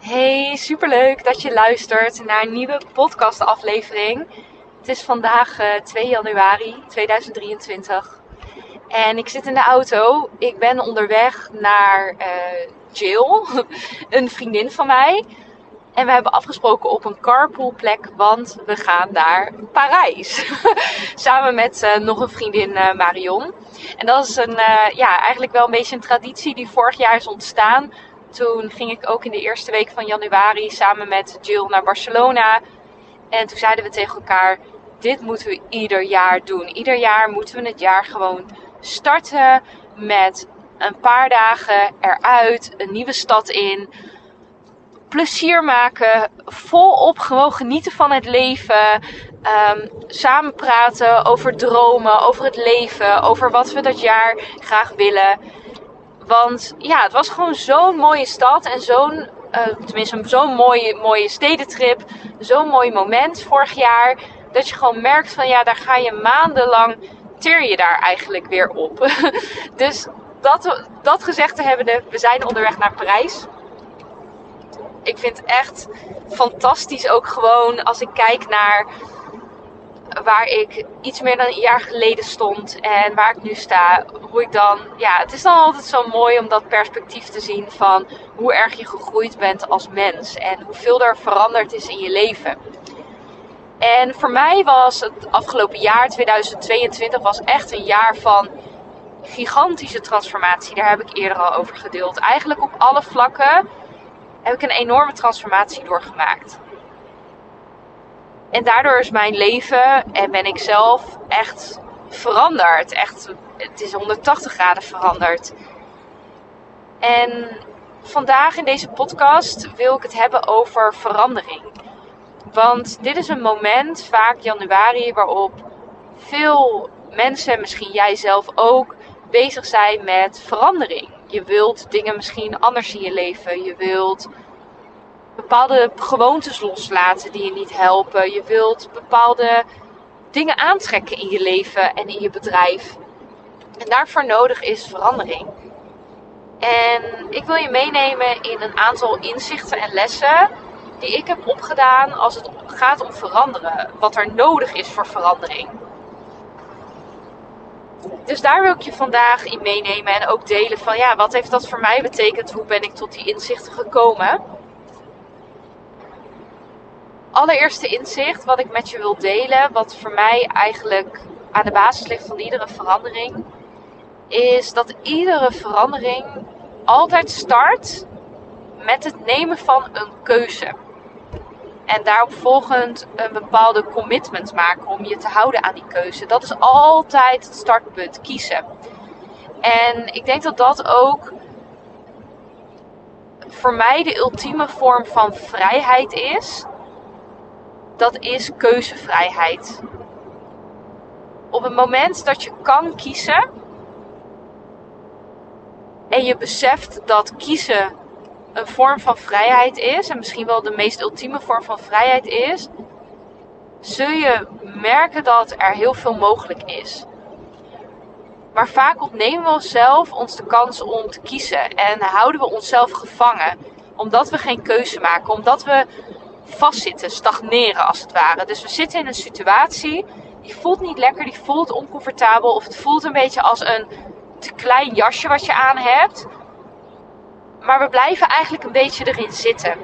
Hey, superleuk dat je luistert naar een nieuwe podcastaflevering. Het is vandaag 2 eh, januari 2023 en ik zit in de auto. Ik ben onderweg naar uh, Jill, een vriendin van mij. En we hebben afgesproken op een carpoolplek, want we gaan naar Parijs. Samen met uh, nog een vriendin Marion. En dat is een, ja, eigenlijk wel een beetje een traditie die vorig jaar is ontstaan toen ging ik ook in de eerste week van januari samen met Jill naar Barcelona. En toen zeiden we tegen elkaar: dit moeten we ieder jaar doen. Ieder jaar moeten we het jaar gewoon starten met een paar dagen eruit, een nieuwe stad in. Plezier maken, volop gewoon genieten van het leven. Um, samen praten over dromen, over het leven, over wat we dat jaar graag willen. Want ja, het was gewoon zo'n mooie stad en zo'n, uh, tenminste zo'n mooie, mooie stedentrip. Zo'n mooi moment vorig jaar. Dat je gewoon merkt van ja, daar ga je maandenlang, teer je daar eigenlijk weer op. dus dat, dat gezegd te hebben, we zijn onderweg naar Parijs. Ik vind het echt fantastisch ook gewoon als ik kijk naar waar ik iets meer dan een jaar geleden stond en waar ik nu sta, hoe ik dan, ja, het is dan altijd zo mooi om dat perspectief te zien van hoe erg je gegroeid bent als mens en hoeveel er veranderd is in je leven. En voor mij was het afgelopen jaar, 2022, was echt een jaar van gigantische transformatie. Daar heb ik eerder al over gedeeld. Eigenlijk op alle vlakken heb ik een enorme transformatie doorgemaakt. En daardoor is mijn leven en ben ik zelf echt veranderd. Echt, het is 180 graden veranderd. En vandaag in deze podcast wil ik het hebben over verandering. Want dit is een moment, vaak januari, waarop veel mensen, misschien jij zelf ook, bezig zijn met verandering. Je wilt dingen misschien anders in je leven. Je wilt bepaalde gewoontes loslaten die je niet helpen. Je wilt bepaalde dingen aantrekken in je leven en in je bedrijf. En daarvoor nodig is verandering. En ik wil je meenemen in een aantal inzichten en lessen die ik heb opgedaan als het gaat om veranderen. Wat er nodig is voor verandering. Dus daar wil ik je vandaag in meenemen en ook delen van ja, wat heeft dat voor mij betekend? Hoe ben ik tot die inzichten gekomen? Allereerste inzicht wat ik met je wil delen, wat voor mij eigenlijk aan de basis ligt van iedere verandering, is dat iedere verandering altijd start met het nemen van een keuze. En daarop volgend een bepaalde commitment maken om je te houden aan die keuze. Dat is altijd het startpunt, kiezen. En ik denk dat dat ook voor mij de ultieme vorm van vrijheid is dat is keuzevrijheid. Op het moment dat je kan kiezen en je beseft dat kiezen een vorm van vrijheid is, en misschien wel de meest ultieme vorm van vrijheid is, zul je merken dat er heel veel mogelijk is. Maar vaak ontnemen we onszelf ons de kans om te kiezen en houden we onszelf gevangen, omdat we geen keuze maken, omdat we vastzitten, stagneren als het ware. Dus we zitten in een situatie die voelt niet lekker, die voelt oncomfortabel of het voelt een beetje als een te klein jasje wat je aan hebt. Maar we blijven eigenlijk een beetje erin zitten.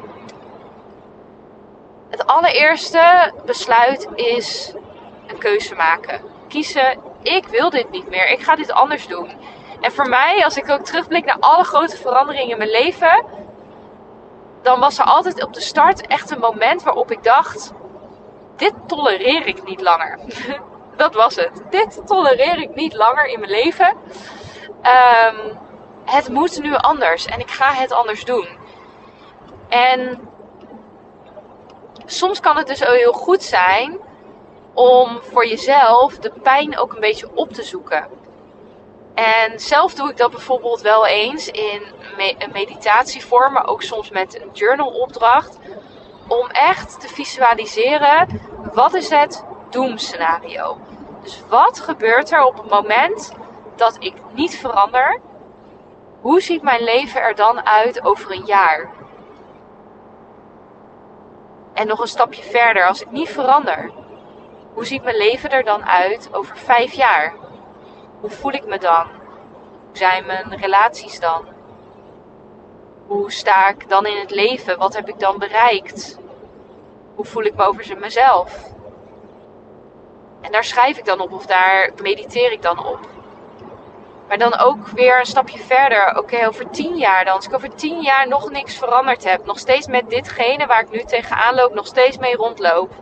Het allereerste besluit is een keuze maken. Kiezen, ik wil dit niet meer, ik ga dit anders doen. En voor mij, als ik ook terugblik naar alle grote veranderingen in mijn leven, dan was er altijd op de start echt een moment waarop ik dacht: dit tolereer ik niet langer. dat was het. Dit tolereer ik niet langer in mijn leven. Ehm, het moet nu anders en ik ga het anders doen. En soms kan het dus heel goed zijn om voor jezelf de pijn ook een beetje op te zoeken. En zelf doe ik dat bijvoorbeeld wel eens in een meditatievorm, maar ook soms met een journalopdracht. Om echt te visualiseren, wat is het doemscenario? Dus wat gebeurt er op het moment dat ik niet verander? Hoe ziet mijn leven er dan uit over een jaar? En nog een stapje verder, als ik niet verander, hoe ziet mijn leven er dan uit over vijf jaar? Hoe voel ik me dan? Hoe zijn mijn relaties dan? Hoe sta ik dan in het leven? Wat heb ik dan bereikt? Hoe voel ik me over mezelf? En daar schrijf ik dan op of daar mediteer ik dan op. Maar dan ook weer een stapje verder. Oké, over tien jaar dan. Als ik over tien jaar nog niks veranderd heb. Nog steeds met ditgene waar ik nu tegenaan loop. Nog steeds mee rondloop.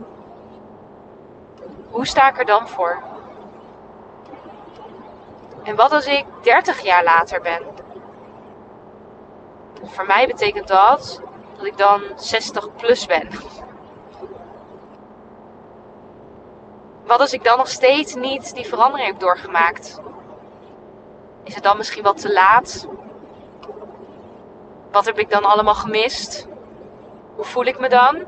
Hoe sta ik er dan voor? En wat als ik 30 jaar later ben? Voor mij betekent dat dat ik dan 60 plus ben. Wat als ik dan nog steeds niet die verandering heb doorgemaakt? Is het dan misschien wat te laat? Wat heb ik dan allemaal gemist? Hoe voel ik me dan?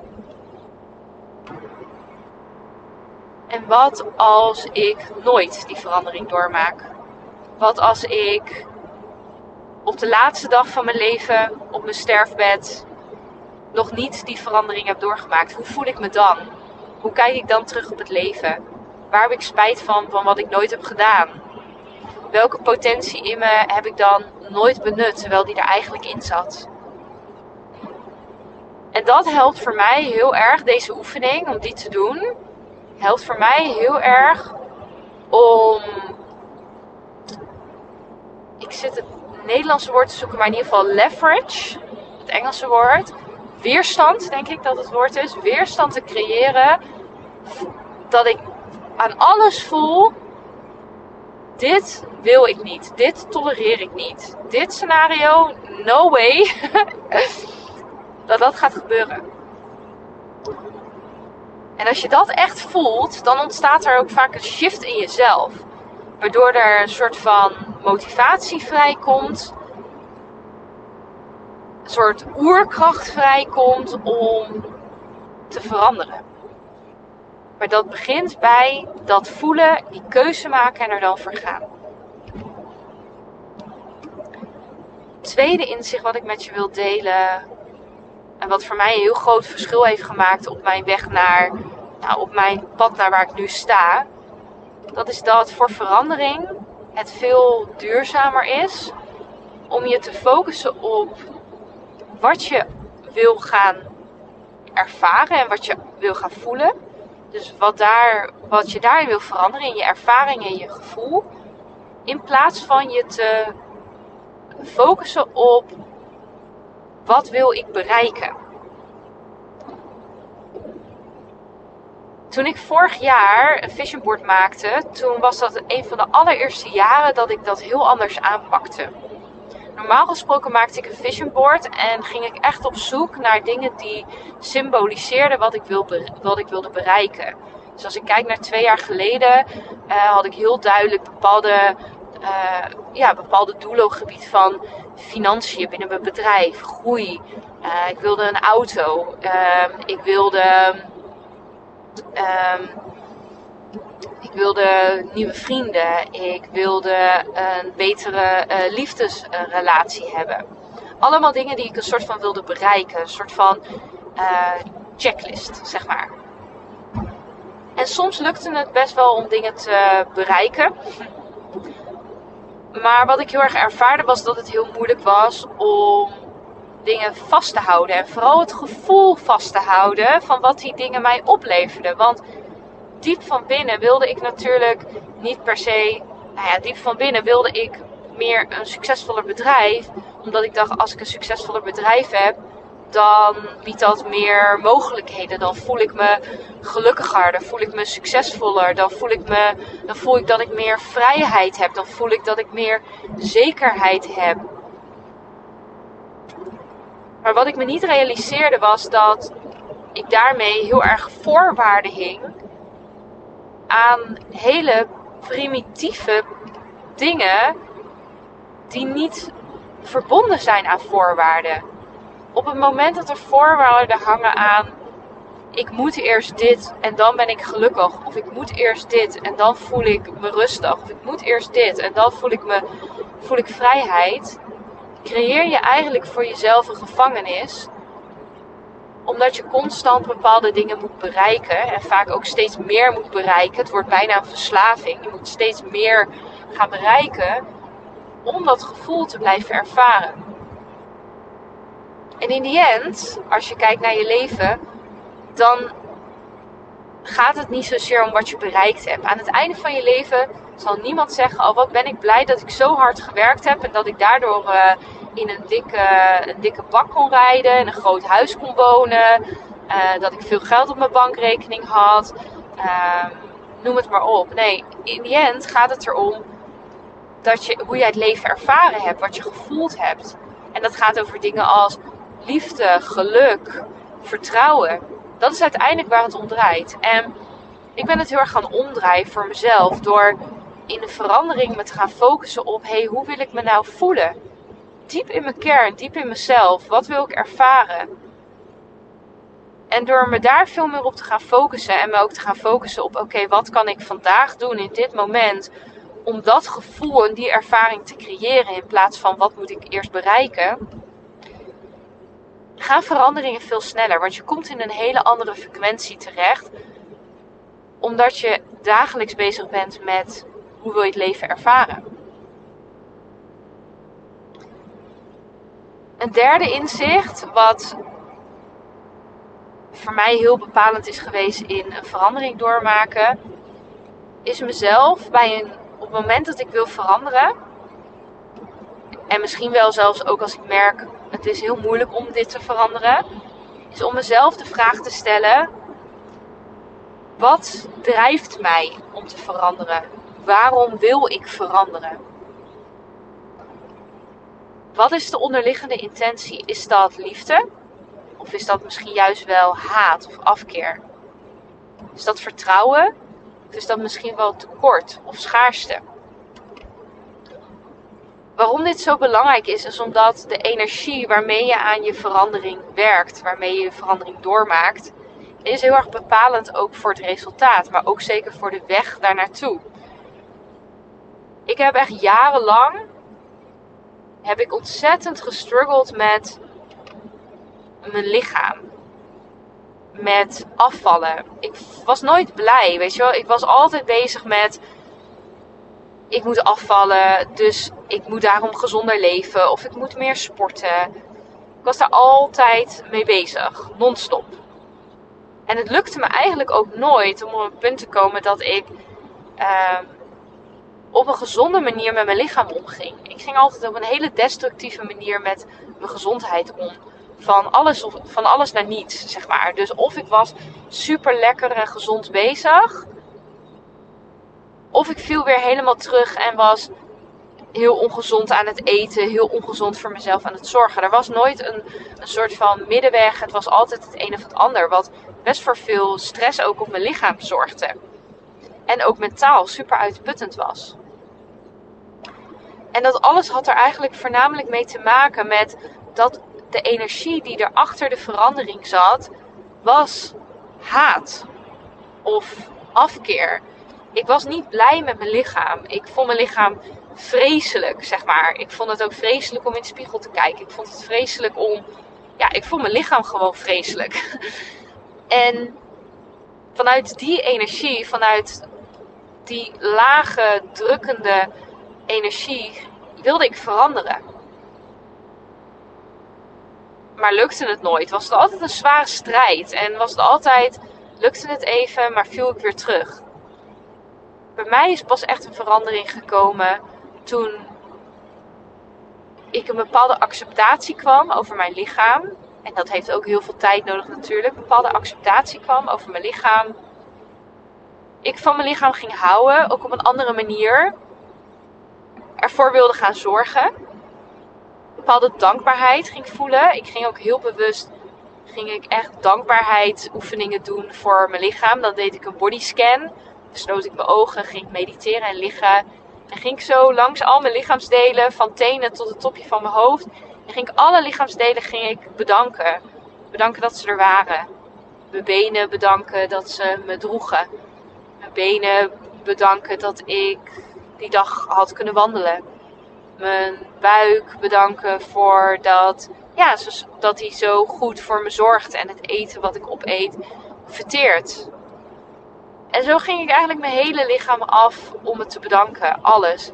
En wat als ik nooit die verandering doormaak? Wat als ik op de laatste dag van mijn leven, op mijn sterfbed, nog niet die verandering heb doorgemaakt? Hoe voel ik me dan? Hoe kijk ik dan terug op het leven? Waar heb ik spijt van, van wat ik nooit heb gedaan? Welke potentie in me heb ik dan nooit benut, terwijl die er eigenlijk in zat? En dat helpt voor mij heel erg, deze oefening, om die te doen. Helpt voor mij heel erg om. Ik zit het Nederlandse woord te zoeken, maar in ieder geval leverage, het Engelse woord. Weerstand, denk ik dat het woord is. Weerstand te creëren. Dat ik aan alles voel. Dit wil ik niet. Dit tolereer ik niet. Dit scenario, no way. dat dat gaat gebeuren. En als je dat echt voelt, dan ontstaat er ook vaak een shift in jezelf. Waardoor er een soort van motivatie vrijkomt. Een soort oerkracht vrijkomt om te veranderen. Maar dat begint bij dat voelen, die keuze maken en er dan voor gaan. Tweede inzicht wat ik met je wil delen. En wat voor mij een heel groot verschil heeft gemaakt op mijn weg naar, nou, op mijn pad naar waar ik nu sta. Dat is dat voor verandering het veel duurzamer is om je te focussen op wat je wil gaan ervaren en wat je wil gaan voelen. Dus wat, daar, wat je daarin wil veranderen in je ervaring en je gevoel. In plaats van je te focussen op wat wil ik bereiken. Toen ik vorig jaar een vision board maakte, toen was dat een van de allereerste jaren dat ik dat heel anders aanpakte. Normaal gesproken maakte ik een vision board en ging ik echt op zoek naar dingen die symboliseerden wat ik, wat ik wilde bereiken. Dus als ik kijk naar twee jaar geleden, uh, had ik heel duidelijk bepaalde, uh, ja, bepaalde doelen op gebied van financiën binnen mijn bedrijf, groei. Uh, ik wilde een auto. Ehm, ik wilde. Um, ik wilde nieuwe vrienden. Ik wilde een betere uh, liefdesrelatie hebben. Allemaal dingen die ik een soort van wilde bereiken. Een soort van uh, checklist, zeg maar. En soms lukte het best wel om dingen te bereiken. Maar wat ik heel erg ervaarde was dat het heel moeilijk was om dingen vast te houden. En vooral het gevoel vast te houden van wat die dingen mij opleverden. Want diep van binnen wilde ik natuurlijk niet per se. Nou ja, diep van binnen wilde ik meer een succesvoller bedrijf. Omdat ik dacht, als ik een succesvoller bedrijf heb, dan biedt dat meer mogelijkheden. Dan voel ik me gelukkiger, dan voel ik me succesvoller, dan voel ik, me, dan voel ik dat ik meer vrijheid heb, dan voel ik dat ik meer zekerheid heb. Maar wat ik me niet realiseerde was dat ik daarmee heel erg voorwaarden hing aan hele primitieve dingen die niet verbonden zijn aan voorwaarden. Op het moment dat er voorwaarden hangen aan ik moet eerst dit en dan ben ik gelukkig. Of ik moet eerst dit en dan voel ik me rustig. Of ik moet eerst dit en dan voel ik, me, voel ik vrijheid. Creëer je eigenlijk voor jezelf een gevangenis Omdat je constant bepaalde dingen moet bereiken en vaak ook steeds meer moet bereiken. Het wordt bijna een verslaving. Je moet steeds meer gaan bereiken om dat gevoel te blijven ervaren. En in die end, als je kijkt naar je leven, dan gaat het niet zozeer om wat je bereikt hebt. Aan het einde van je leven zal niemand zeggen: Oh, wat ben ik blij dat ik zo hard gewerkt heb en dat ik daardoor uh, in een dikke, een dikke bak kon rijden, en een groot huis kon wonen, uh, dat ik veel geld op mijn bankrekening had. Uh, noem het maar op. Nee, in die end gaat het erom dat je, hoe jij het leven ervaren hebt, wat je gevoeld hebt. En dat gaat over dingen als liefde, geluk, vertrouwen. Dat is uiteindelijk waar het om draait. En ik ben het heel erg gaan omdraaien voor mezelf door in de verandering me te gaan focussen op: hey, hoe wil ik me nou voelen? Diep in mijn kern, diep in mezelf. Wat wil ik ervaren? En door me daar veel meer op te gaan focussen en me ook te gaan focussen op: oké, wat kan ik vandaag doen in dit moment om dat gevoel en die ervaring te creëren in plaats van wat moet ik eerst bereiken? gaan veranderingen veel sneller. Want je komt in een hele andere frequentie terecht. Omdat je dagelijks bezig bent met hoe wil je het leven ervaren. Een derde inzicht, wat voor mij heel bepalend is geweest in een verandering doormaken, is mezelf bij een, op het moment dat ik wil veranderen, en misschien wel zelfs ook als ik merk het is heel moeilijk om dit te veranderen, is om mezelf de vraag te stellen: wat drijft mij om te veranderen? Waarom wil ik veranderen? Wat is de onderliggende intentie? Is dat liefde? Of is dat misschien juist wel haat of afkeer? Is dat vertrouwen? Of is dat misschien wel tekort of schaarste? Waarom dit zo belangrijk is, is omdat de energie waarmee je aan je verandering werkt, waarmee je je verandering doormaakt, is heel erg bepalend ook voor het resultaat, maar ook zeker voor de weg daar naartoe. Ik heb echt jarenlang heb ik ontzettend gestruggeld met mijn lichaam. Met afvallen. Ik was nooit blij, weet je wel. Ik was altijd bezig met ik moet afvallen, dus ik moet daarom gezonder leven of ik moet meer sporten. Ik was daar altijd mee bezig, non-stop. En het lukte me eigenlijk ook nooit om op een punt te komen dat ik uh, op een gezonde manier met mijn lichaam omging. Ik ging altijd op een hele destructieve manier met mijn gezondheid om. Van alles, van alles naar niets, zeg maar. Dus of ik was super lekker en gezond bezig. Of ik viel weer helemaal terug en was heel ongezond aan het eten, heel ongezond voor mezelf aan het zorgen. Er was nooit een, een soort van middenweg. Het was altijd het een of het ander. Wat best voor veel stress ook op mijn lichaam zorgde. En ook mentaal super uitputtend was. En dat alles had er eigenlijk voornamelijk mee te maken met dat de energie die er achter de verandering zat, was haat of afkeer ik was niet blij met mijn lichaam. Ik vond mijn lichaam vreselijk, zeg maar. Ik vond het ook vreselijk om in de spiegel te kijken. Ik vond het vreselijk om. Ja, ik vond mijn lichaam gewoon vreselijk. en vanuit die energie, vanuit die lage, drukkende energie, wilde ik veranderen. Maar lukte het nooit. Was het altijd een zware strijd. En was het altijd, lukte het even, maar viel ik weer terug bij mij is pas echt een verandering gekomen toen ik een bepaalde acceptatie kwam over mijn lichaam. En dat heeft ook heel veel tijd nodig natuurlijk. Een bepaalde acceptatie kwam over mijn lichaam. Ik van mijn lichaam ging houden, ook op een andere manier. Ervoor wilde gaan zorgen. Een bepaalde dankbaarheid ging voelen. Ik ging ook heel bewust ging ik echt dankbaarheid oefeningen doen voor mijn lichaam. Dan deed ik een bodyscan sloot ik mijn ogen, ging ik mediteren en liggen. En ging ik zo langs al mijn lichaamsdelen, van tenen tot het topje van mijn hoofd. En ging ik alle lichaamsdelen ging ik bedanken. Bedanken dat ze er waren. Mijn benen bedanken dat ze me droegen. Mijn benen bedanken dat ik die dag had kunnen wandelen. Mijn buik bedanken voor dat ja, dat hij zo goed voor me zorgt en het eten wat ik opeet verteert. En zo ging ik eigenlijk mijn hele lichaam af om het te bedanken. Alles.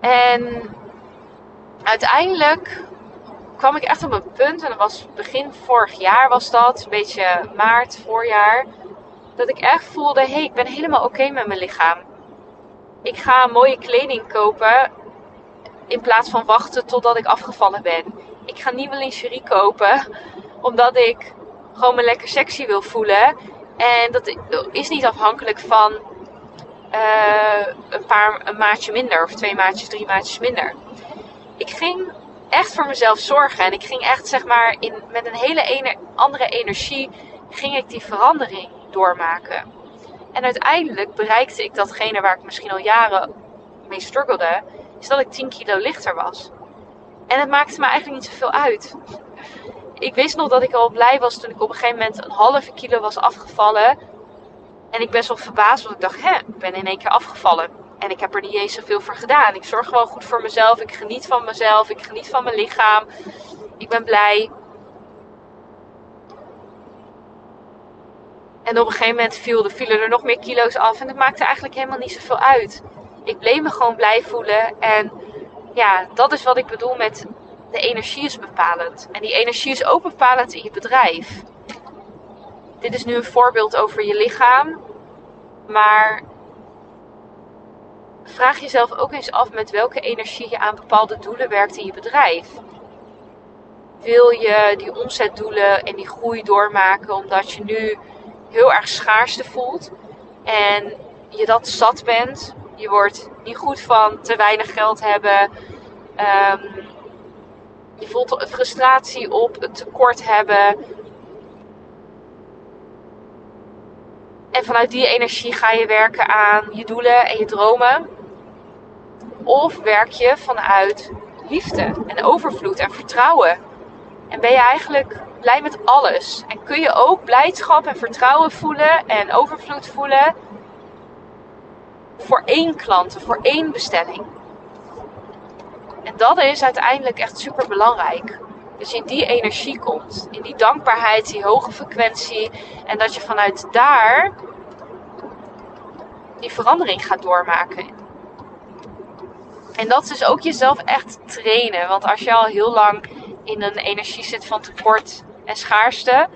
En uiteindelijk kwam ik echt op een punt, en dat was begin vorig jaar was dat, een beetje maart, voorjaar, dat ik echt voelde, hé, hey, ik ben helemaal oké met mijn lichaam. Ik ga mooie kleding kopen in plaats van wachten totdat ik afgevallen ben. Ik ga nieuwe lingerie kopen omdat ik gewoon me lekker sexy wil voelen. En dat is niet afhankelijk van uh, een paar een maatje minder of twee maatjes, drie maatjes minder. Ik ging echt voor mezelf zorgen en ik ging echt zeg maar in, met een hele andere energie ging ik die verandering doormaken. En uiteindelijk bereikte ik datgene waar ik misschien al jaren mee struggelde, is dat ik 10 kilo lichter was. En het maakte me eigenlijk niet zoveel uit. Ik wist nog dat ik al blij was toen ik op een gegeven moment een halve kilo was afgevallen. En ik best wel verbaasd, want ik dacht, hè, ik ben in één keer afgevallen. En ik heb er niet eens zoveel voor gedaan. Ik zorg gewoon goed voor mezelf. Ik geniet van mezelf. Ik geniet van mijn lichaam. Ik ben blij. En op een gegeven moment viel, vielen er nog meer kilo's af. En het maakte eigenlijk helemaal niet zoveel uit. Ik bleef me gewoon blij voelen. En ja, dat is wat ik bedoel met de energie is bepalend. En die energie is ook bepalend in je bedrijf. Dit is nu een voorbeeld over je lichaam. Maar vraag jezelf ook eens af met welke energie je aan bepaalde doelen werkt in je bedrijf. Wil je die omzetdoelen en die groei doormaken omdat je nu heel erg schaarste voelt en je dat zat bent? Je wordt niet goed van te weinig geld hebben. Um, je voelt frustratie op, het tekort hebben. En vanuit die energie ga je werken aan je doelen en je dromen. Of werk je vanuit liefde en overvloed en vertrouwen. En ben je eigenlijk blij met alles. En kun je ook blijdschap en vertrouwen voelen en overvloed voelen voor één klant, voor één bestelling. En dat is uiteindelijk echt super belangrijk. Je in die energie komt, in die dankbaarheid, die hoge frequentie. En dat je vanuit daar die verandering gaat doormaken. En dat is dus ook jezelf echt trainen. Want als je al heel lang in een energie zit van tekort en schaarste,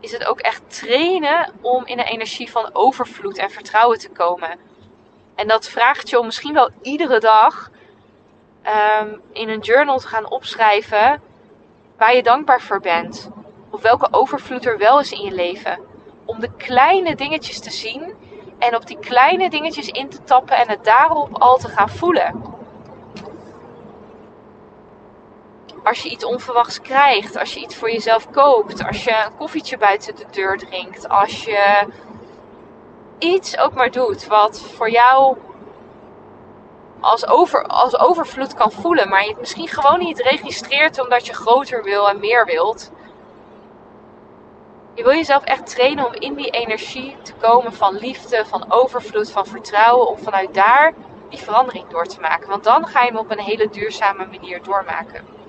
is het ook echt trainen om in een energie van overvloed en vertrouwen te komen. En dat vraagt je om misschien wel iedere dag um, in een journal te gaan opschrijven waar je dankbaar voor bent. Of welke overvloed er wel is in je leven. Om de kleine dingetjes te zien en op die kleine dingetjes in te tappen en het daarop al te gaan voelen. Als je iets onverwachts krijgt, als je iets voor jezelf koopt, als je een koffietje buiten de deur drinkt, als je iets ook maar doet wat voor jou als, over, als overvloed kan voelen, maar je het misschien gewoon niet registreert omdat je groter wil en meer wilt. Je wil jezelf echt trainen om in die energie te komen van liefde, van overvloed, van vertrouwen, om vanuit daar die verandering door te maken. Want dan ga je hem op een hele duurzame manier doormaken.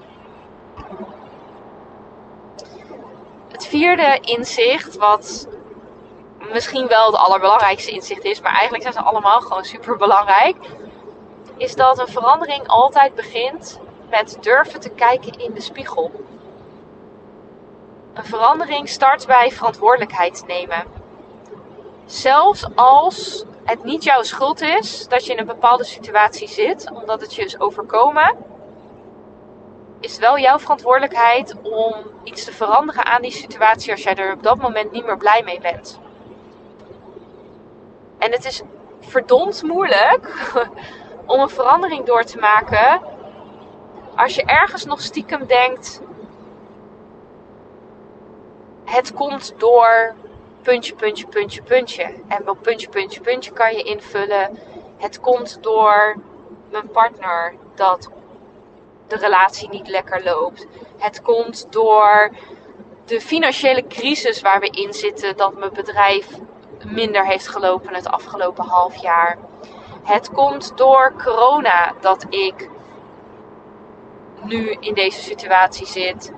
Het vierde inzicht, wat misschien wel het allerbelangrijkste inzicht is, maar eigenlijk zijn ze allemaal gewoon super belangrijk is dat een verandering altijd begint met durven te kijken in de spiegel. Een verandering start bij verantwoordelijkheid nemen. Zelfs als het niet jouw schuld is dat je in een bepaalde situatie zit, omdat het je is overkomen, is wel jouw verantwoordelijkheid om iets te veranderen aan die situatie als jij er op dat moment niet meer blij mee bent. En het is verdomd moeilijk om een verandering door te maken. Als je ergens nog stiekem denkt: het komt door puntje, puntje, puntje, puntje. En op puntje, puntje, puntje kan je invullen: het komt door mijn partner dat de relatie niet lekker loopt. Het komt door de financiële crisis waar we in zitten, dat mijn bedrijf minder heeft gelopen het afgelopen half jaar. Het komt door corona dat ik nu in deze situatie zit.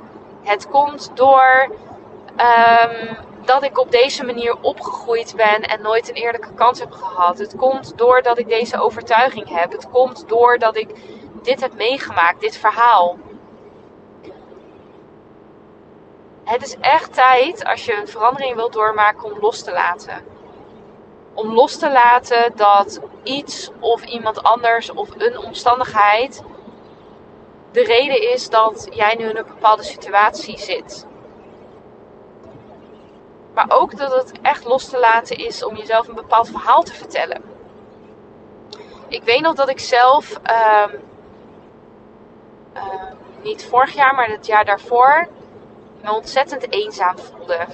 Het komt door ehm, dat ik op deze manier opgegroeid ben en nooit een eerlijke kans heb gehad. Het komt doordat ik deze overtuiging heb. Het komt doordat ik dit heb meegemaakt, dit verhaal. Het is echt tijd, als je een verandering wilt doormaken, om los te laten. Om los te laten dat iets of iemand anders of een omstandigheid de reden is dat jij nu in een bepaalde situatie zit. Maar ook dat het echt los te laten is om jezelf een bepaald verhaal te vertellen. Ik weet nog dat ik zelf, uh, uh, niet vorig jaar, maar het jaar daarvoor, me ontzettend eenzaam voelde.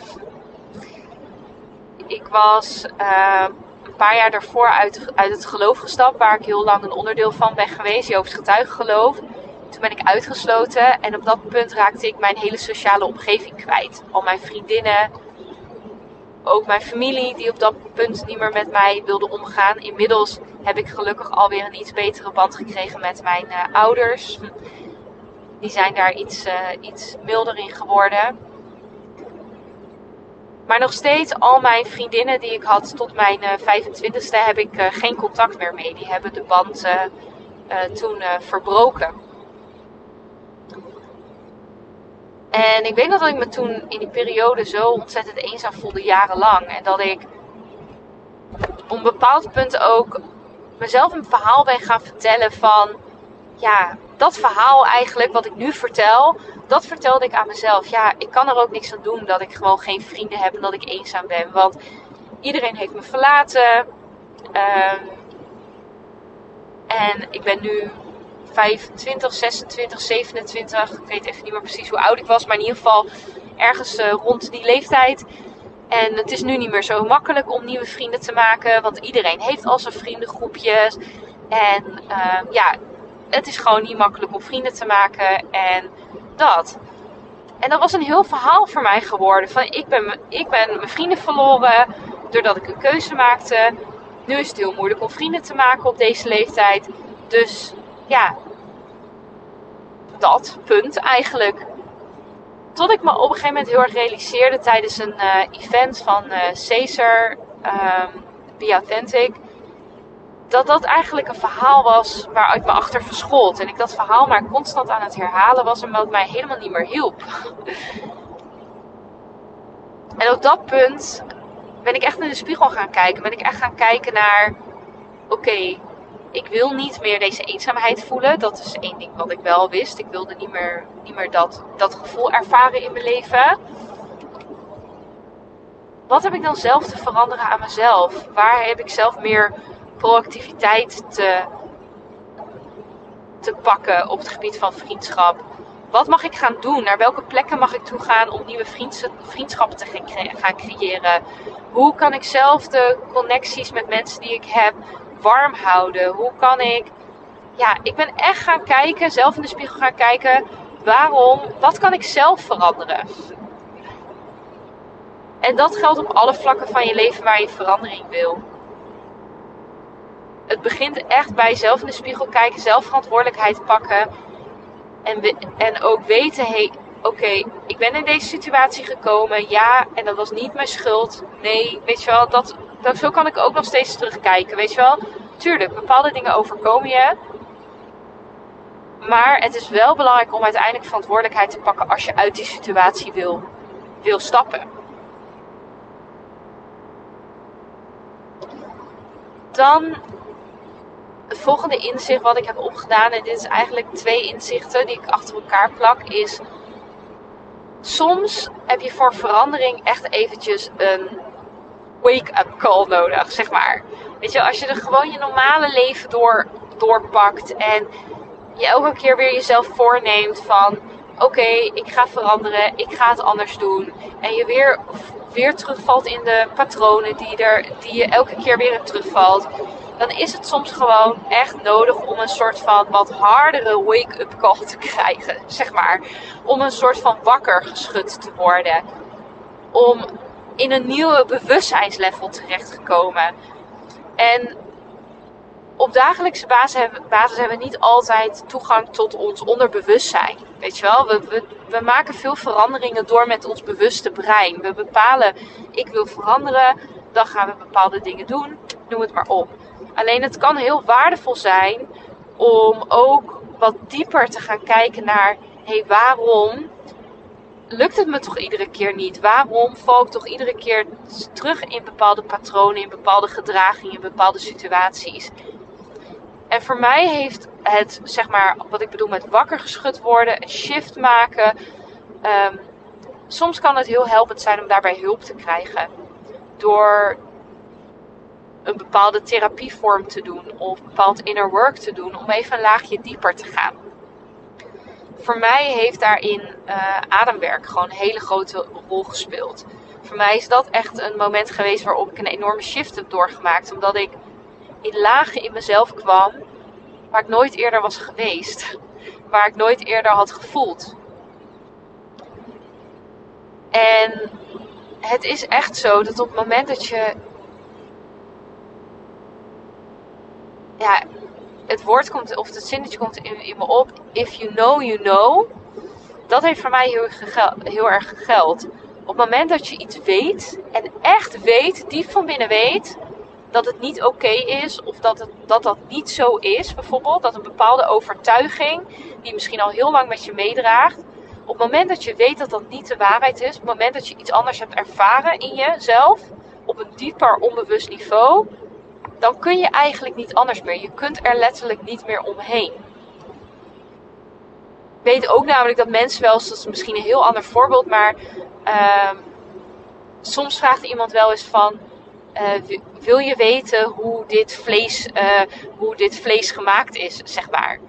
Ik was uh, een paar jaar daarvoor uit, uit het geloof gestapt, waar ik heel lang een onderdeel van ben geweest, Jehovah's getuigengeloof. Toen ben ik uitgesloten en op dat punt raakte ik mijn hele sociale omgeving kwijt. Al mijn vriendinnen, ook mijn familie die op dat punt niet meer met mij wilde omgaan. Inmiddels heb ik gelukkig alweer een iets betere band gekregen met mijn uh, ouders. Die zijn daar iets, uh, iets milder in geworden. Maar nog steeds, al mijn vriendinnen die ik had tot mijn uh, 25ste, heb ik geen contact meer mee. Die hebben de band toen verbroken. En ik weet nog dat ik me toen in die periode zo ontzettend eenzaam voelde, jarenlang. En dat ik op een bepaald punt ook mezelf een verhaal ben gaan vertellen van... Ja, dat verhaal eigenlijk, wat ik nu vertel, dat vertelde ik aan mezelf. Ja, ik kan er ook niks aan doen dat ik gewoon geen vrienden heb en dat ik eenzaam ben. Want iedereen heeft me verlaten. Um, en ik ben nu 25, 26, 27. Ik weet even niet meer precies hoe oud ik was. Maar in ieder geval ergens uh, rond die leeftijd. En het is nu niet meer zo makkelijk om nieuwe vrienden te maken. Want iedereen heeft al zijn vriendengroepjes. En uh, ja, het is gewoon niet makkelijk om vrienden te maken. En dat. En dat was een heel verhaal voor mij geworden. Van ik ben, ik ben mijn vrienden verloren doordat ik een keuze maakte. Nu is het heel moeilijk om vrienden te maken op deze leeftijd. Dus ja, dat punt eigenlijk. Tot ik me op een gegeven moment heel erg realiseerde tijdens een uh, event van uh, Caesar, um, Authentic, dat dat eigenlijk een verhaal was waar ik me achter verschoot. En ik dat verhaal maar constant aan het herhalen was en wat mij helemaal niet meer hielp. en op dat punt ben ik echt in de spiegel gaan kijken. Ben ik echt gaan kijken naar: oké, ik wil niet meer deze eenzaamheid voelen. Dat is één ding wat ik wel wist. Ik wilde niet meer, niet meer dat, dat gevoel ervaren in mijn leven. Wat heb ik dan zelf te veranderen aan mezelf? Waar heb ik zelf meer proactiviteit te, te pakken op het gebied van vriendschap? Wat mag ik gaan doen? Naar welke plekken mag ik toe gaan om nieuwe vriendschappen te gaan creëren? Hoe kan ik zelf de connecties met mensen die ik heb warm houden? Hoe kan ik. Ja, ik ben echt gaan kijken, zelf in de spiegel gaan kijken. Waarom? Wat kan ik zelf veranderen? En dat geldt op alle vlakken van je leven waar je verandering wil. Het begint echt bij zelf in de spiegel kijken, zelf verantwoordelijkheid pakken. En, en ook weten, hey, oké, ik ben in deze situatie gekomen. Ja, en dat was niet mijn schuld. Nee, weet je wel, dat, dat, zo kan ik ook nog steeds terugkijken. Weet je wel, tuurlijk, bepaalde dingen overkomen je. Maar het is wel belangrijk om uiteindelijk verantwoordelijkheid te pakken als je uit die situatie wil, wil stappen. Dan het volgende inzicht wat ik heb opgedaan, en dit is eigenlijk twee inzichten die ik achter elkaar plak, is soms heb je voor verandering echt eventjes een wake-up call nodig, zeg maar. Weet je, als je er gewoon je normale leven door, doorpakt en je elke keer weer jezelf voorneemt van oké, ik ga veranderen, ik ga het anders doen. En je weer, weer terugvalt in de patronen die, er, die je elke keer weer terugvalt. Dan is het soms gewoon echt nodig om een soort van wat hardere wake-up call te krijgen. Zeg maar. Om een soort van wakker geschud te worden. Om in een nieuwe bewustzijnslevel terechtgekomen. En op dagelijkse basis hebben, basis hebben we niet altijd toegang tot ons onderbewustzijn. Weet je wel, we, we, we maken veel veranderingen door met ons bewuste brein. We bepalen, ik wil veranderen, dan gaan we bepaalde dingen doen, noem het maar op. Alleen het kan heel waardevol zijn om ook wat dieper te gaan kijken naar, hé, hey, waarom lukt het me toch iedere keer niet? Waarom val ik toch iedere keer terug in bepaalde patronen, in bepaalde gedragingen, in bepaalde situaties? En voor mij heeft het, zeg maar, wat ik bedoel met wakker geschud worden, een shift maken. Um, soms kan het heel helpend zijn om daarbij hulp te krijgen. Door een bepaalde therapievorm te doen of bepaald inner work te doen om even een laagje dieper te gaan. Voor mij heeft daarin uh, ademwerk gewoon een hele grote rol gespeeld. Voor mij is dat echt een moment geweest waarop ik een enorme shift heb doorgemaakt. Omdat ik in lagen in mezelf kwam waar ik nooit eerder was geweest. Waar ik nooit eerder had gevoeld. En het is echt zo dat op het moment dat je. Ja, het woord komt, of het zinnetje komt in, in me op. If you know, you know. Dat heeft voor mij heel, erg geld. Op het moment dat je iets weet, en echt weet, diep van binnen weet, dat het niet oké is of dat, het, dat dat niet zo is, bijvoorbeeld. Dat een bepaalde overtuiging, die misschien al heel lang met je meedraagt, op het moment dat je weet dat dat niet de waarheid is, op het moment dat je iets anders hebt ervaren in jezelf, op een dieper onbewust niveau, dan kun je eigenlijk niet anders meer. Je kunt er letterlijk niet meer omheen. Ik weet ook namelijk dat mensen wel dat is misschien een heel ander voorbeeld, maar uh, soms vraagt iemand wel eens van, uh, wil je weten hoe dit, vlees, uh, hoe dit vlees gemaakt is, zeg maar.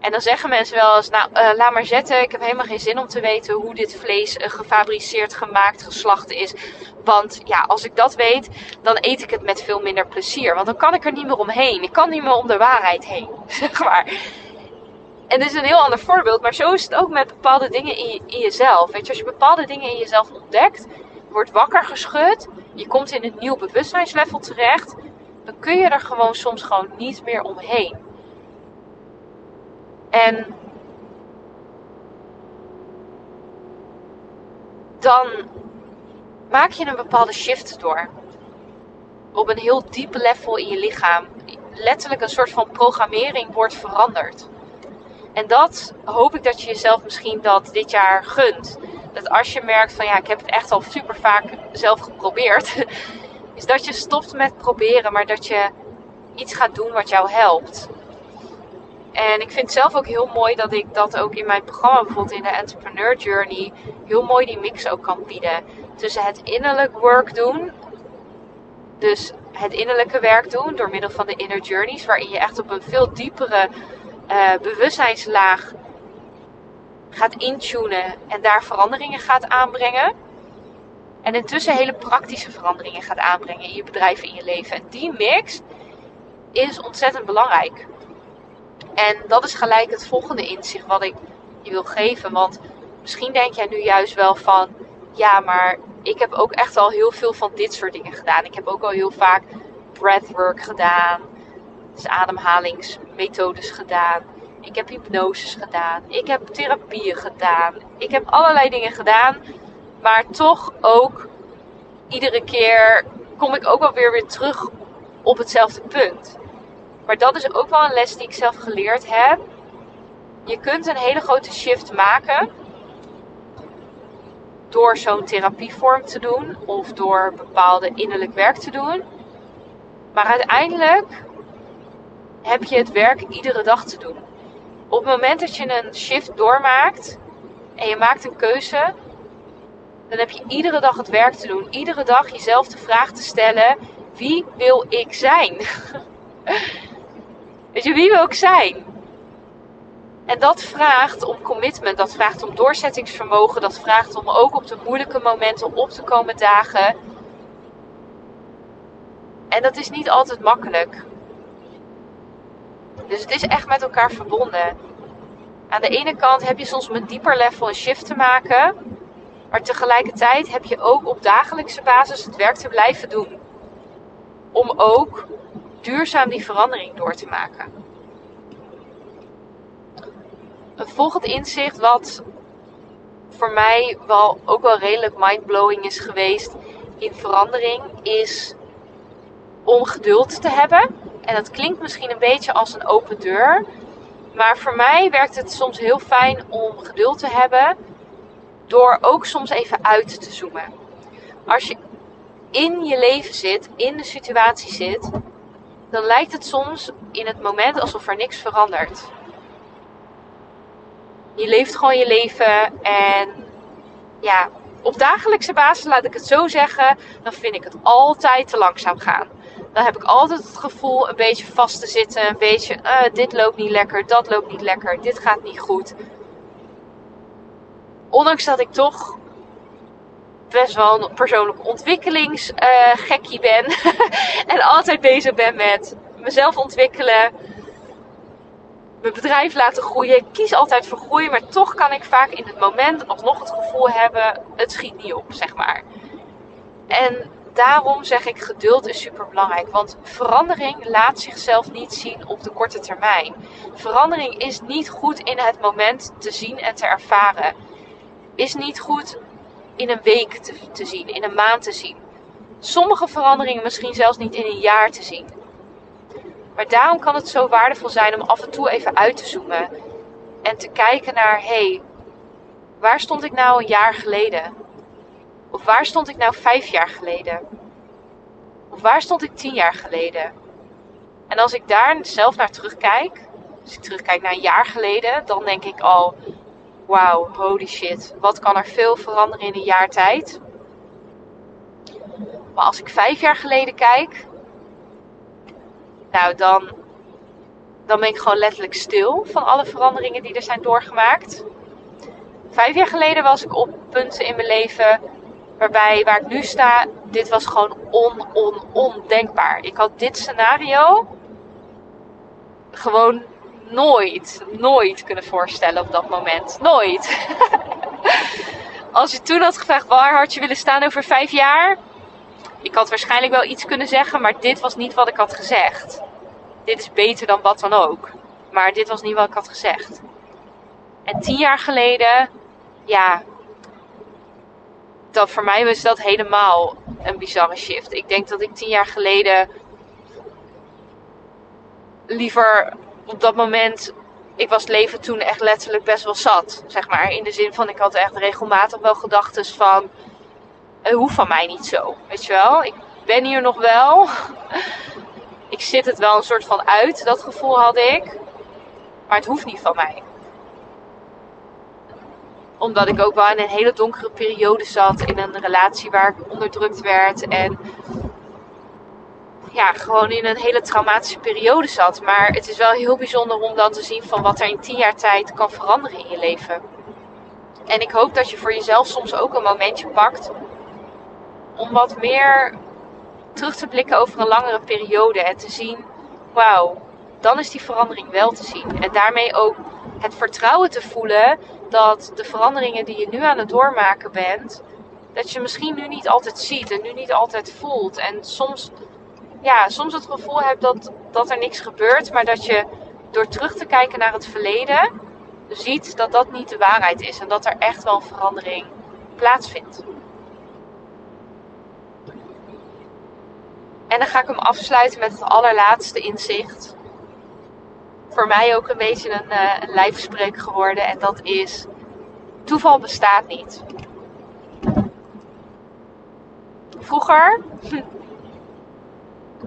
En dan zeggen mensen wel eens, nou, uh, laat maar zetten. Ik heb helemaal geen zin om te weten hoe dit vlees uh, gefabriceerd, gemaakt, geslacht is. Want ja, als ik dat weet, dan eet ik het met veel minder plezier. Want dan kan ik er niet meer omheen. Ik kan niet meer om de waarheid heen, zeg maar. En dit is een heel ander voorbeeld, maar zo is het ook met bepaalde dingen in, in jezelf. Weet je, als je bepaalde dingen in jezelf ontdekt, wordt wakker geschud, je komt in een nieuw bewustzijnslevel terecht, dan kun je er gewoon soms gewoon niet meer omheen. En dan maak je een bepaalde shift door. Op een heel diep level in je lichaam. Letterlijk een soort van programmering wordt veranderd. En dat hoop ik dat je jezelf misschien dat dit jaar gunt. Dat als je merkt van ja, ik heb het echt al super vaak zelf geprobeerd. Is dat je stopt met proberen, maar dat je iets gaat doen wat jou helpt. En ik vind het zelf ook heel mooi dat ik dat ook in mijn programma, bijvoorbeeld in de Entrepreneur Journey, heel mooi die mix ook kan bieden. Tussen het innerlijk work doen, dus het innerlijke werk doen door middel van de inner journeys, waarin je echt op een veel diepere uh, bewustzijnslaag gaat intunen en daar veranderingen gaat aanbrengen. En intussen hele praktische veranderingen gaat aanbrengen in je bedrijf, in je leven. En die mix is ontzettend belangrijk. En dat is gelijk het volgende inzicht wat ik je wil geven. Want misschien denk jij nu juist wel van, ja, maar ik heb ook echt al heel veel van dit soort dingen gedaan. Ik heb ook al heel vaak breathwork gedaan, dus ademhalingsmethodes gedaan. Ik heb hypnoses gedaan. Ik heb therapieën gedaan. Ik heb allerlei dingen gedaan. Maar toch ook iedere keer kom ik ook wel weer weer terug op hetzelfde punt. Maar dat is ook wel een les die ik zelf geleerd heb. Je kunt een hele grote shift maken door zo'n therapievorm te doen of door bepaalde innerlijk werk te doen. Maar uiteindelijk heb je het werk iedere dag te doen. Op het moment dat je een shift doormaakt en je maakt een keuze, dan heb je iedere dag het werk te doen. Iedere dag jezelf de vraag te stellen: wie wil ik zijn? Weet je, wie wil ik zijn? En dat vraagt om commitment, dat vraagt om doorzettingsvermogen, dat vraagt om ook op de moeilijke momenten op te komen dagen. En dat is niet altijd makkelijk. Dus het is echt met elkaar verbonden. Aan de ene kant heb je soms met dieper level een shift te maken. Maar tegelijkertijd heb je ook op dagelijkse basis het werk te blijven doen. Om ook duurzaam die verandering door te maken. Een volgend inzicht wat voor mij wel ook wel redelijk mindblowing is geweest in verandering is om geduld te hebben. En dat klinkt misschien een beetje als een open deur. Maar voor mij werkt het soms heel fijn om geduld te hebben door ook soms even uit te zoomen. Als je in je leven zit, in de situatie zit, dan lijkt het soms in het moment alsof er niks verandert. Je leeft gewoon je leven en ja, op dagelijkse basis, laat ik het zo zeggen, dan vind ik het altijd te langzaam gaan. Dan heb ik altijd het gevoel een beetje vast te zitten, een beetje, uh, dit loopt niet lekker, dat loopt niet lekker, dit gaat niet goed. Ondanks dat ik toch best wel een persoonlijk ontwikkelingsgekkie ben en altijd bezig ben met mezelf ontwikkelen, mijn bedrijf laten groeien. Ik kies altijd voor groeien, maar toch kan ik vaak in het moment alsnog het gevoel hebben: het schiet niet op, zeg maar. En daarom zeg ik: geduld is super belangrijk. Want verandering laat zichzelf niet zien op de korte termijn. Verandering is niet goed in het moment te zien en te ervaren. Is niet goed in een week te, te zien, in een maand te zien. Sommige veranderingen misschien zelfs niet in een jaar te zien. Maar daarom kan het zo waardevol zijn om af en toe even uit te zoomen. En te kijken naar, hé, hey, waar stond ik nou een jaar geleden? Of waar stond ik nou vijf jaar geleden? Of waar stond ik tien jaar geleden? En als ik daar zelf naar terugkijk, als ik terugkijk naar een jaar geleden, dan denk ik al, wauw, holy shit, wat kan er veel veranderen in een jaar tijd? Maar als ik vijf jaar geleden kijk, nou, dan, dan ben ik gewoon letterlijk stil van alle veranderingen die er zijn doorgemaakt. Vijf jaar geleden was ik op punten in mijn leven waarbij waar ik nu sta, dit was gewoon on, on, ondenkbaar. Ik had dit scenario gewoon nooit, nooit kunnen voorstellen op dat moment. Nooit. Als je toen had gevraagd waar had je willen staan over vijf jaar, ik had waarschijnlijk wel iets kunnen zeggen, maar dit was niet wat ik had gezegd. Dit is beter dan wat dan ook. Maar dit was niet wat ik had gezegd. En tien jaar geleden, ja, dat voor mij was dat helemaal een bizarre shift. Ik denk dat ik tien jaar geleden liever op dat moment. Ik was leven toen echt letterlijk best wel zat. Zeg maar. In de zin van ik had echt regelmatig wel gedachten van het hoeft van mij niet zo. Weet je wel? Ik ben hier nog wel. ik zit het wel een soort van uit, dat gevoel had ik. Maar het hoeft niet van mij. Omdat ik ook wel in een hele donkere periode zat. In een relatie waar ik onderdrukt werd. En ja, gewoon in een hele traumatische periode zat. Maar het is wel heel bijzonder om dan te zien van wat er in tien jaar tijd kan veranderen in je leven. En ik hoop dat je voor jezelf soms ook een momentje pakt om wat meer terug te blikken over een langere periode en te zien, wauw, dan is die verandering wel te zien. En daarmee ook het vertrouwen te voelen dat de veranderingen die je nu aan het doormaken bent, dat je misschien nu niet altijd ziet en nu niet altijd voelt. En soms, ja, soms het gevoel hebt dat, dat er niks gebeurt, maar dat je door terug te kijken naar het verleden ziet dat dat niet de waarheid is en dat er echt wel verandering plaatsvindt. En dan ga ik hem afsluiten met het allerlaatste inzicht. Voor mij ook een beetje een, uh, geworden. En dat is: toeval bestaat niet. Vroeger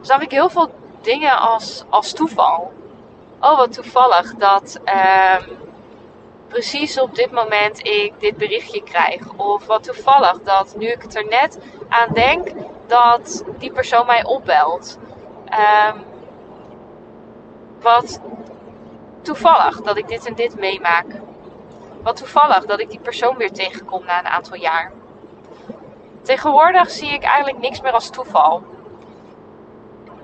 zag ik heel veel dingen als, als toeval. Oh, wat toevallig dat uh, precies op dit moment ik dit berichtje krijg. Of wat toevallig dat nu ik het er net aan denk, dat die persoon mij opbelt. Um, wat toevallig dat ik dit en dit meemaak. Wat toevallig dat ik die persoon weer tegenkom na een aantal jaar. Tegenwoordig zie ik eigenlijk niks meer als toeval.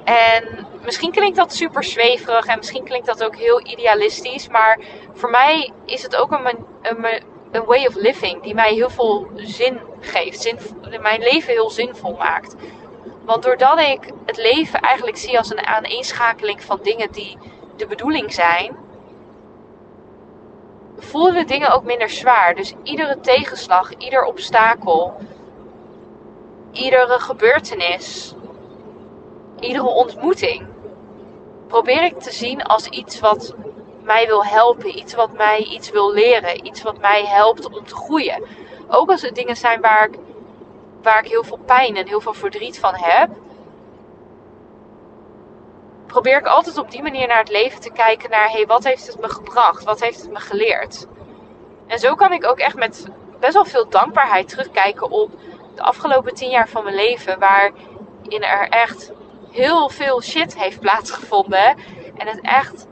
En misschien klinkt dat super zweverig en misschien klinkt dat ook heel idealistisch. Maar voor mij is het ook een, een, way of living die mij heel veel zin geeft. Zin, mijn leven heel zinvol maakt. Want doordat ik het leven eigenlijk zie als een aaneenschakeling van dingen die de bedoeling zijn, voelen de dingen ook minder zwaar. Dus iedere tegenslag, ieder obstakel, iedere gebeurtenis, iedere ontmoeting, probeer ik te zien als iets wat mij wil helpen, iets wat mij iets wil leren, iets wat mij helpt om te groeien. Ook als het dingen zijn waar ik, waar ik heel veel pijn en heel veel verdriet van heb, probeer ik altijd op die manier naar het leven te kijken naar, hey, wat heeft het me gebracht? Wat heeft het me geleerd? En zo kan ik ook echt met best wel veel dankbaarheid terugkijken op de afgelopen tien jaar van mijn leven, waarin er echt heel veel shit heeft plaatsgevonden. En het echt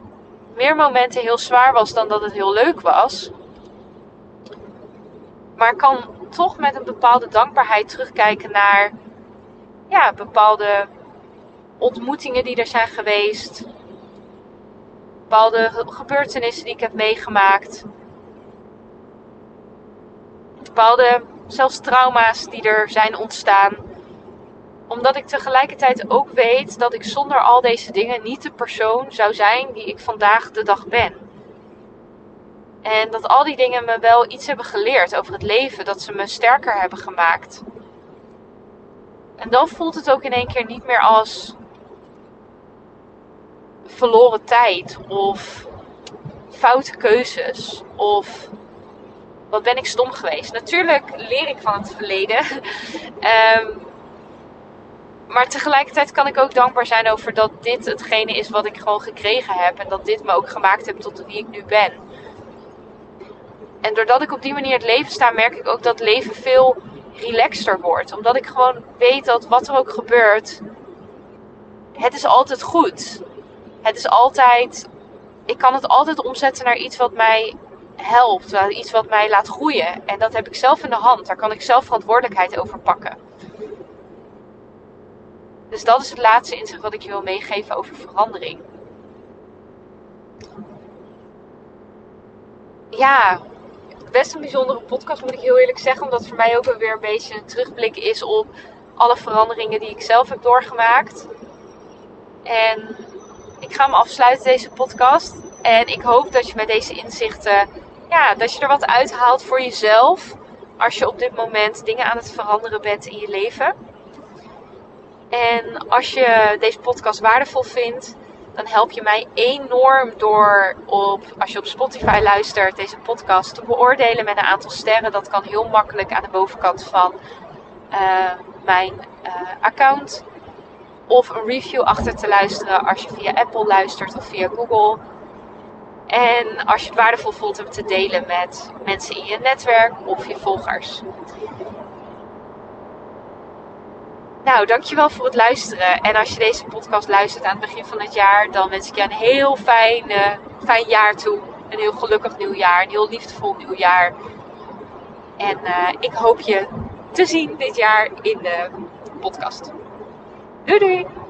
meer momenten heel zwaar was dan dat het heel leuk was. Maar kan toch met een bepaalde dankbaarheid terugkijken naar ja, bepaalde ontmoetingen die er zijn geweest. Bepaalde gebeurtenissen die ik heb meegemaakt. Bepaalde zelfs trauma's die er zijn ontstaan. Omdat ik tegelijkertijd ook weet dat ik zonder al deze dingen niet de persoon zou zijn die ik vandaag de dag ben. En dat al die dingen me wel iets hebben geleerd over het leven, dat ze me sterker hebben gemaakt. En dan voelt het ook in één keer niet meer als verloren tijd of foute keuzes of wat ben ik stom geweest. Natuurlijk leer ik van het verleden. um, maar tegelijkertijd kan ik ook dankbaar zijn over dat dit hetgene is wat ik gewoon gekregen heb. En dat dit me ook gemaakt heeft tot wie ik nu ben. En doordat ik op die manier het leven sta, merk ik ook dat leven veel relaxter wordt. Omdat ik gewoon weet dat wat er ook gebeurt, het is altijd goed. Het is altijd, ik kan het altijd omzetten naar iets wat mij helpt, iets wat mij laat groeien. En dat heb ik zelf in de hand. Daar kan ik zelf verantwoordelijkheid over pakken. Dus dat is het laatste inzicht wat ik je wil meegeven over verandering. Ja, best een bijzondere podcast moet ik heel eerlijk zeggen. Omdat voor mij ook weer een beetje een terugblik is op alle veranderingen die ik zelf heb doorgemaakt. En ik ga me afsluiten deze podcast. En ik hoop dat je met deze inzichten, ja, dat je er wat uithaalt voor jezelf. Als je op dit moment dingen aan het veranderen bent in je leven. En als je deze podcast waardevol vindt, dan help je mij enorm door op, als je op Spotify luistert, deze podcast te beoordelen met een aantal sterren. Dat kan heel makkelijk aan de bovenkant van uh, mijn uh, account of een review achter te luisteren als je via Apple luistert of via Google. En als je het waardevol voelt om te delen met mensen in je netwerk of je volgers. Nou, dankjewel voor het luisteren. En als je deze podcast luistert aan het begin van het jaar, dan wens ik je een heel fijn, fijn jaar toe. Een heel gelukkig nieuwjaar, een heel liefdevol nieuwjaar. En uh, ik hoop je te zien dit jaar in de podcast. Doei doei!